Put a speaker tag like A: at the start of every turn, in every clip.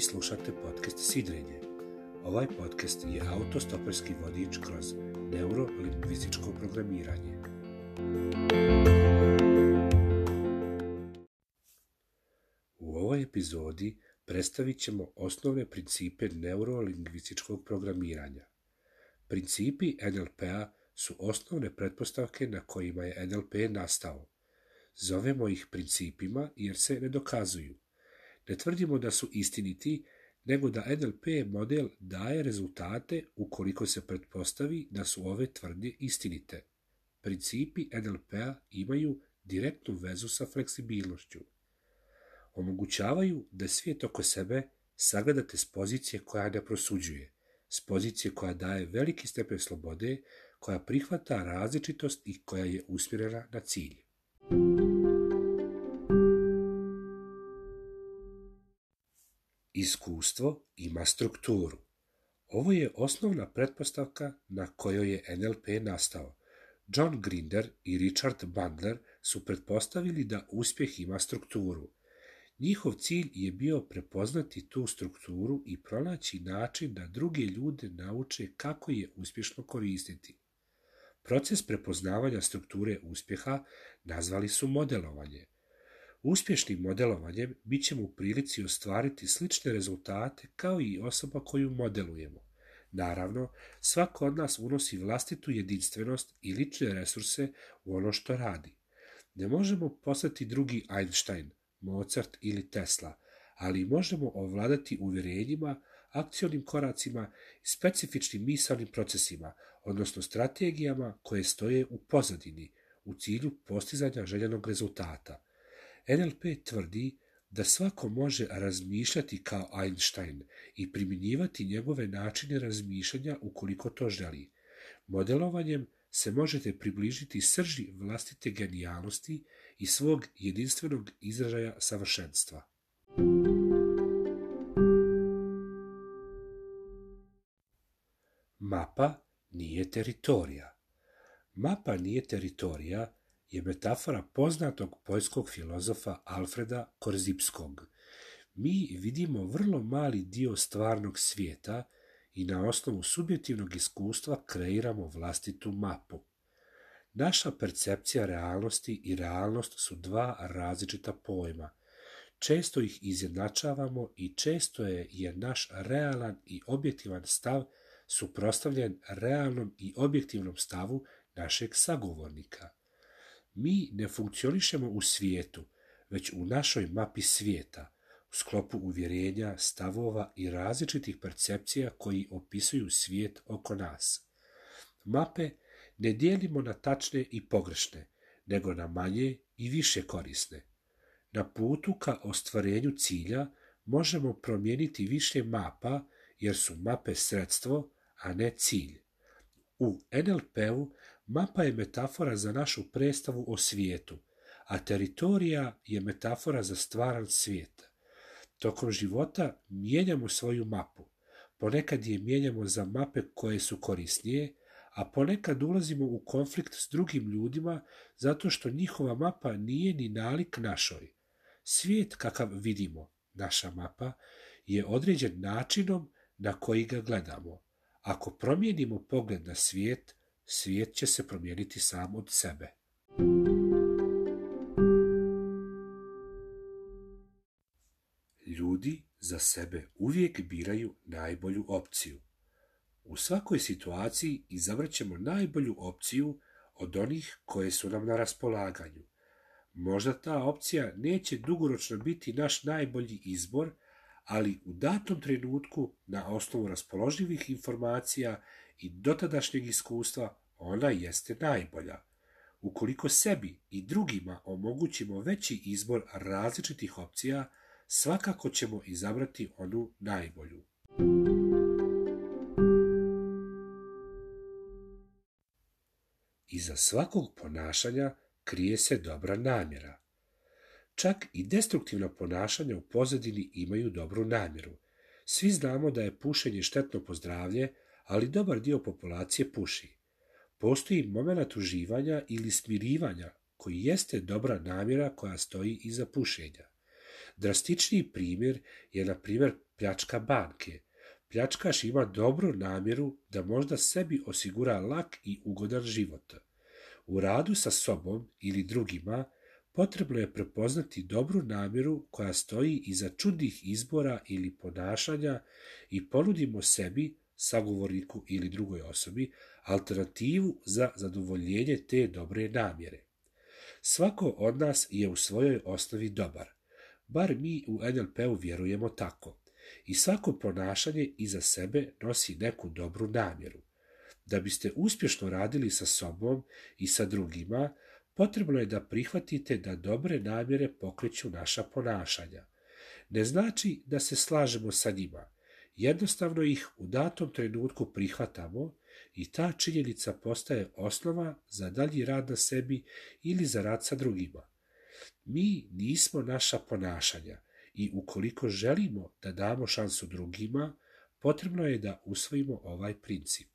A: slušate podcast Sidrenje. Ovaj podcast je autostoperski vodič kroz neurolingvističko programiranje. U ovoj epizodi predstavit ćemo osnovne principe neurolingvističkog programiranja. Principi NLP-a su osnovne pretpostavke na kojima je NLP nastao. Zovemo ih principima jer se ne dokazuju – ne tvrdimo da su istiniti, nego da NLP model daje rezultate ukoliko se pretpostavi da su ove tvrdnje istinite. Principi NLP-a imaju direktnu vezu sa fleksibilnošću. Omogućavaju da svijet oko sebe sagledate s pozicije koja ne prosuđuje, s pozicije koja daje veliki stepen slobode, koja prihvata različitost i koja je usmjerena na cilj. Iskustvo ima strukturu. Ovo je osnovna pretpostavka na kojoj je NLP nastao. John Grinder i Richard Bandler su pretpostavili da uspjeh ima strukturu. Njihov cilj je bio prepoznati tu strukturu i pronaći način da druge ljude nauče kako je uspješno koristiti. Proces prepoznavanja strukture uspjeha nazvali su modelovanje – Uspješnim modelovanjem bit ćemo u prilici ostvariti slične rezultate kao i osoba koju modelujemo. Naravno, svako od nas unosi vlastitu jedinstvenost i lične resurse u ono što radi. Ne možemo postati drugi Einstein, Mozart ili Tesla, ali možemo ovladati uvjerenjima, akcionim koracima i specifičnim misalnim procesima, odnosno strategijama koje stoje u pozadini, u cilju postizanja željenog rezultata. NLP tvrdi da svako može razmišljati kao Einstein i primjenjivati njegove načine razmišljanja ukoliko to želi. Modelovanjem se možete približiti srži vlastite genijalnosti i svog jedinstvenog izražaja savršenstva. Mapa nije teritorija. Mapa nije teritorija je metafora poznatog poljskog filozofa Alfreda Korzipskog. Mi vidimo vrlo mali dio stvarnog svijeta i na osnovu subjektivnog iskustva kreiramo vlastitu mapu. Naša percepcija realnosti i realnost su dva različita pojma. Često ih izjednačavamo i često je, je naš realan i objektivan stav suprostavljen realnom i objektivnom stavu našeg sagovornika. Mi ne funkcionišemo u svijetu, već u našoj mapi svijeta, u sklopu uvjerenja, stavova i različitih percepcija koji opisuju svijet oko nas. Mape ne dijelimo na tačne i pogrešne, nego na manje i više korisne. Na putu ka ostvarenju cilja možemo promijeniti više mapa jer su mape sredstvo, a ne cilj. U NLP-u Mapa je metafora za našu predstavu o svijetu, a teritorija je metafora za stvaran svijet. Tokom života mijenjamo svoju mapu. Ponekad je mijenjamo za mape koje su korisnije, a ponekad ulazimo u konflikt s drugim ljudima zato što njihova mapa nije ni nalik našoj. Svijet kakav vidimo, naša mapa, je određen načinom na koji ga gledamo. Ako promijenimo pogled na svijet, svijet će se promijeniti sam od sebe. Ljudi za sebe uvijek biraju najbolju opciju. U svakoj situaciji izavrćemo najbolju opciju od onih koje su nam na raspolaganju. Možda ta opcija neće dugoročno biti naš najbolji izbor, ali u datom trenutku na osnovu raspoloživih informacija i dotadašnjeg iskustva ona jeste najbolja. Ukoliko sebi i drugima omogućimo veći izbor različitih opcija, svakako ćemo izabrati onu najbolju. Iza svakog ponašanja krije se dobra namjera. Čak i destruktivna ponašanja u pozadini imaju dobru namjeru. Svi znamo da je pušenje štetno pozdravlje, ali dobar dio populacije puši. Postoji moment uživanja ili smirivanja koji jeste dobra namjera koja stoji iza pušenja. Drastičniji primjer je, na primjer, pljačka banke. Pljačkaš ima dobru namjeru da možda sebi osigura lak i ugodan život. U radu sa sobom ili drugima potrebno je prepoznati dobru namjeru koja stoji iza čudnih izbora ili ponašanja i ponudimo sebi sagovorniku ili drugoj osobi alternativu za zadovoljenje te dobre namjere. Svako od nas je u svojoj osnovi dobar. Bar mi u NLP-u vjerujemo tako. I svako ponašanje iza sebe nosi neku dobru namjeru. Da biste uspješno radili sa sobom i sa drugima, potrebno je da prihvatite da dobre namjere pokreću naša ponašanja. Ne znači da se slažemo sa njima, Jednostavno ih u datom trenutku prihvatamo i ta činjenica postaje osnova za dalji rad na sebi ili za rad sa drugima. Mi nismo naša ponašanja i ukoliko želimo da damo šansu drugima, potrebno je da usvojimo ovaj princip.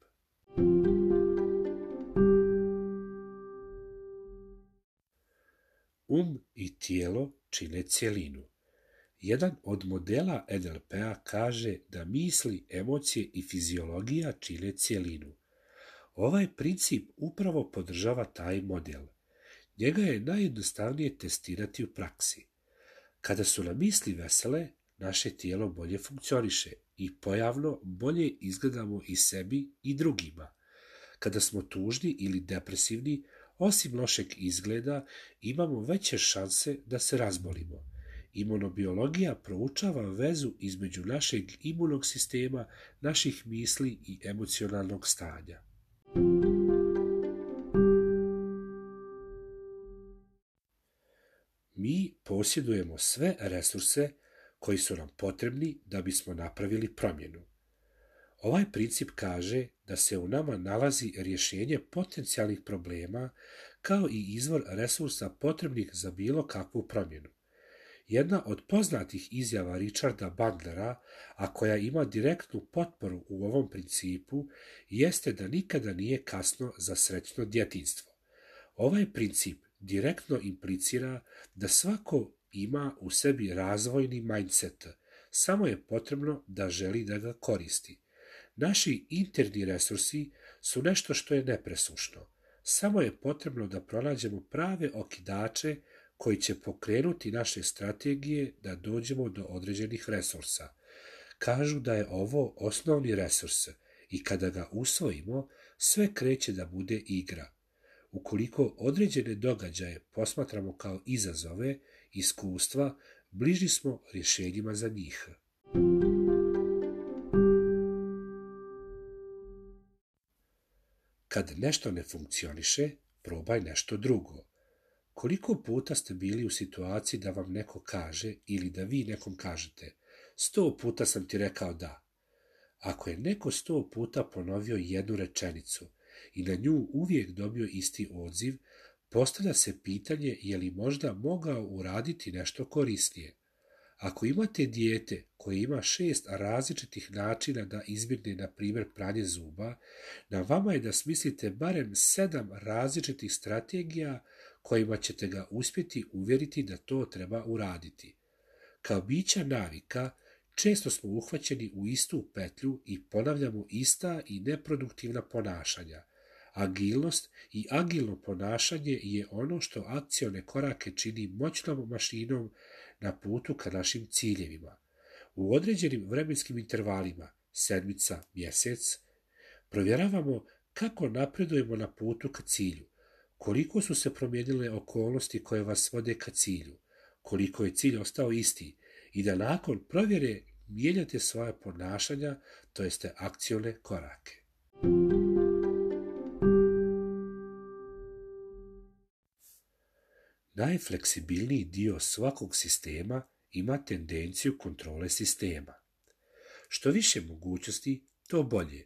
A: Um i tijelo čine cjelinu. Jedan od modela NLP-a kaže da misli, emocije i fiziologija čine cjelinu. Ovaj princip upravo podržava taj model. Njega je najjednostavnije testirati u praksi. Kada su nam misli vesele, naše tijelo bolje funkcioniše i pojavno bolje izgledamo i sebi i drugima. Kada smo tužni ili depresivni, osim lošeg izgleda, imamo veće šanse da se razbolimo. Imunobiologija proučava vezu između našeg imunog sistema, naših misli i emocionalnog stanja. Mi posjedujemo sve resurse koji su nam potrebni da bismo napravili promjenu. Ovaj princip kaže da se u nama nalazi rješenje potencijalnih problema kao i izvor resursa potrebnih za bilo kakvu promjenu. Jedna od poznatih izjava Richarda Bandlera, a koja ima direktnu potporu u ovom principu, jeste da nikada nije kasno za srećno djetinstvo. Ovaj princip direktno implicira da svako ima u sebi razvojni mindset, samo je potrebno da želi da ga koristi. Naši interni resursi su nešto što je nepresušno. Samo je potrebno da pronađemo prave okidače koji će pokrenuti naše strategije da dođemo do određenih resursa. Kažu da je ovo osnovni resurs i kada ga usvojimo, sve kreće da bude igra. Ukoliko određene događaje posmatramo kao izazove, iskustva, bliži smo rješenjima za njih. Kad nešto ne funkcioniše, probaj nešto drugo. Koliko puta ste bili u situaciji da vam neko kaže ili da vi nekom kažete sto puta sam ti rekao da. Ako je neko sto puta ponovio jednu rečenicu i na nju uvijek dobio isti odziv, postavlja se pitanje je li možda mogao uraditi nešto korisnije. Ako imate dijete koje ima šest različitih načina da izbjegne, na primjer, pranje zuba, na vama je da smislite barem sedam različitih strategija kojima ćete ga uspjeti uvjeriti da to treba uraditi. Kao bića navika, često smo uhvaćeni u istu petlju i ponavljamo ista i neproduktivna ponašanja. Agilnost i agilno ponašanje je ono što akcione korake čini moćnom mašinom na putu ka našim ciljevima. U određenim vremenskim intervalima, sedmica, mjesec, provjeravamo kako napredujemo na putu ka cilju. Koliko su se promijenile okolnosti koje vas vode ka cilju? Koliko je cilj ostao isti? I da nakon provjere mijenjate svoja ponašanja, to jeste akcijone korake. Najfleksibilniji dio svakog sistema ima tendenciju kontrole sistema. Što više mogućnosti, to bolje,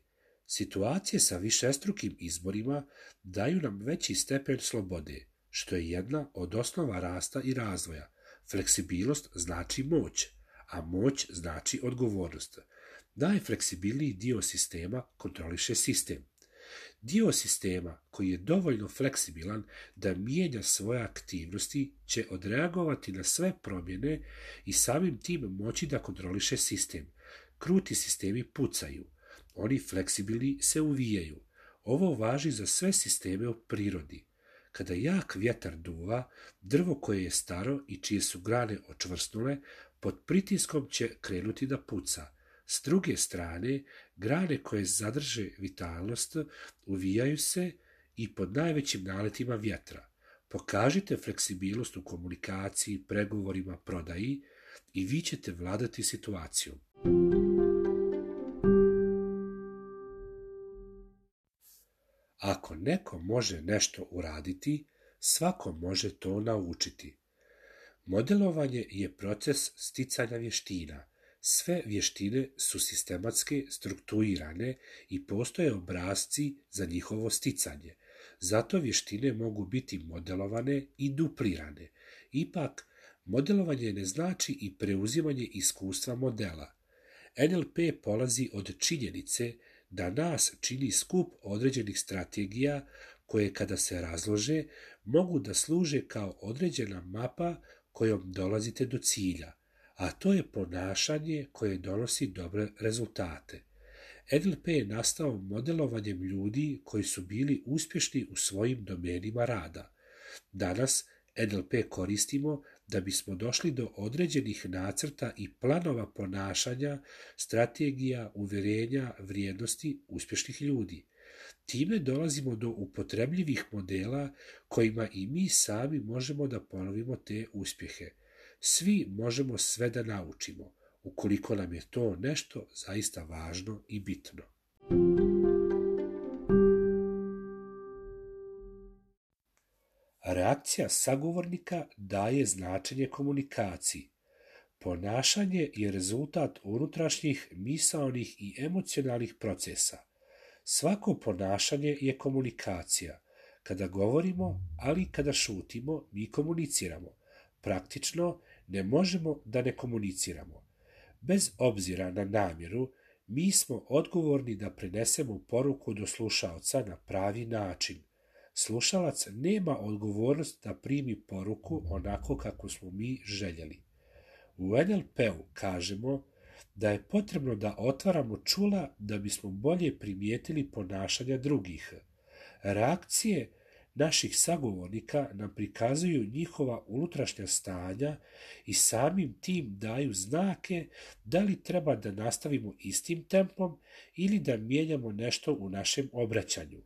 A: Situacije sa višestrukim izborima daju nam veći stepen slobode, što je jedna od osnova rasta i razvoja. Fleksibilnost znači moć, a moć znači odgovornost. Najfleksibilniji dio sistema kontroliše sistem. Dio sistema koji je dovoljno fleksibilan da mijenja svoje aktivnosti će odreagovati na sve promjene i samim tim moći da kontroliše sistem. Kruti sistemi pucaju, oni fleksibilni se uvijaju. Ovo važi za sve sisteme u prirodi. Kada jak vjetar duva, drvo koje je staro i čije su grane očvrsnule, pod pritiskom će krenuti da puca. S druge strane, grane koje zadrže vitalnost uvijaju se i pod najvećim naletima vjetra. Pokažite fleksibilnost u komunikaciji, pregovorima, prodaji i vi ćete vladati situacijom. Ako neko može nešto uraditi, svako može to naučiti. Modelovanje je proces sticanja vještina. Sve vještine su sistematske, strukturirane i postoje obrazci za njihovo sticanje. Zato vještine mogu biti modelovane i duplirane. Ipak, modelovanje ne znači i preuzimanje iskustva modela. NLP polazi od činjenice da nas čini skup određenih strategija koje kada se razlože mogu da služe kao određena mapa kojom dolazite do cilja, a to je ponašanje koje donosi dobre rezultate. NLP je nastao modelovanjem ljudi koji su bili uspješni u svojim domenima rada. Danas NLP koristimo da bismo došli do određenih nacrta i planova ponašanja, strategija, uvjerenja, vrijednosti uspješnih ljudi. Time dolazimo do upotrebljivih modela kojima i mi sami možemo da ponovimo te uspjehe. Svi možemo sve da naučimo, ukoliko nam je to nešto zaista važno i bitno. Akcija sagovornika daje značenje komunikaciji. Ponašanje je rezultat unutrašnjih misaonih i emocionalnih procesa. Svako ponašanje je komunikacija. Kada govorimo, ali kada šutimo, mi komuniciramo. Praktično ne možemo da ne komuniciramo. Bez obzira na namjeru, mi smo odgovorni da prenesemo poruku do slušaoca na pravi način. Slušalac nema odgovornost da primi poruku onako kako smo mi željeli. U NLP-u kažemo da je potrebno da otvaramo čula da bismo bolje primijetili ponašanja drugih. Reakcije naših sagovornika nam prikazuju njihova unutrašnja stanja i samim tim daju znake da li treba da nastavimo istim tempom ili da mijenjamo nešto u našem obraćanju.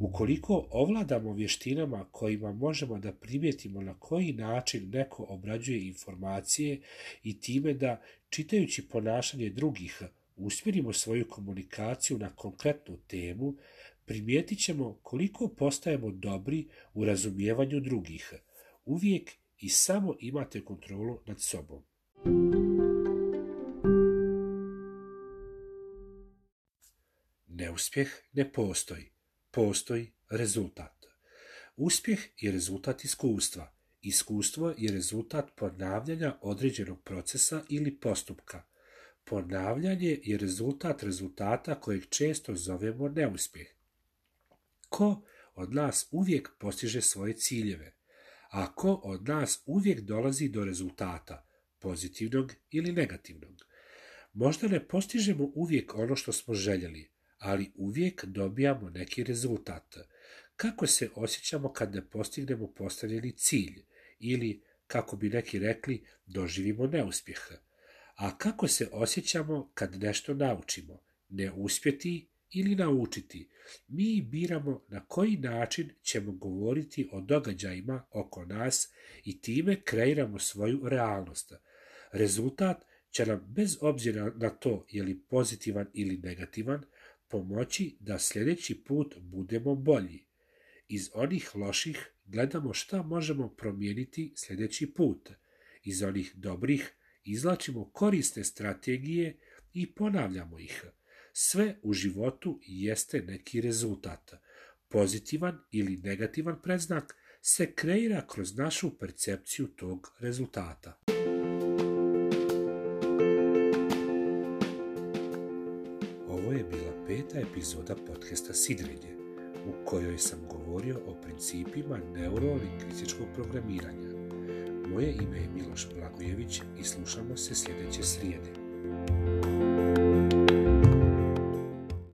A: Ukoliko ovladamo vještinama kojima možemo da primijetimo na koji način neko obrađuje informacije i time da, čitajući ponašanje drugih, usmjerimo svoju komunikaciju na konkretnu temu, primijetit ćemo koliko postajemo dobri u razumijevanju drugih. Uvijek i samo imate kontrolu nad sobom. Neuspjeh ne postoji postoji rezultat. Uspjeh je rezultat iskustva. Iskustvo je rezultat ponavljanja određenog procesa ili postupka. Ponavljanje je rezultat rezultata kojeg često zovemo neuspjeh. Ko od nas uvijek postiže svoje ciljeve? A ko od nas uvijek dolazi do rezultata, pozitivnog ili negativnog? Možda ne postižemo uvijek ono što smo željeli, ali uvijek dobijamo neki rezultat. Kako se osjećamo kad ne postignemo postavljeni cilj ili, kako bi neki rekli, doživimo neuspjeh? A kako se osjećamo kad nešto naučimo? Ne uspjeti ili naučiti? Mi biramo na koji način ćemo govoriti o događajima oko nas i time kreiramo svoju realnost. Rezultat će nam bez obzira na to je li pozitivan ili negativan pomoći da sljedeći put budemo bolji. Iz onih loših gledamo šta možemo promijeniti sljedeći put. Iz onih dobrih izlačimo korisne strategije i ponavljamo ih. Sve u životu jeste neki rezultat. Pozitivan ili negativan predznak se kreira kroz našu percepciju tog rezultata. peta epizoda podcasta Sidrenje, u kojoj sam govorio o principima neurolingvističkog programiranja. Moje ime je Miloš Blagojević i slušamo se sljedeće srijede.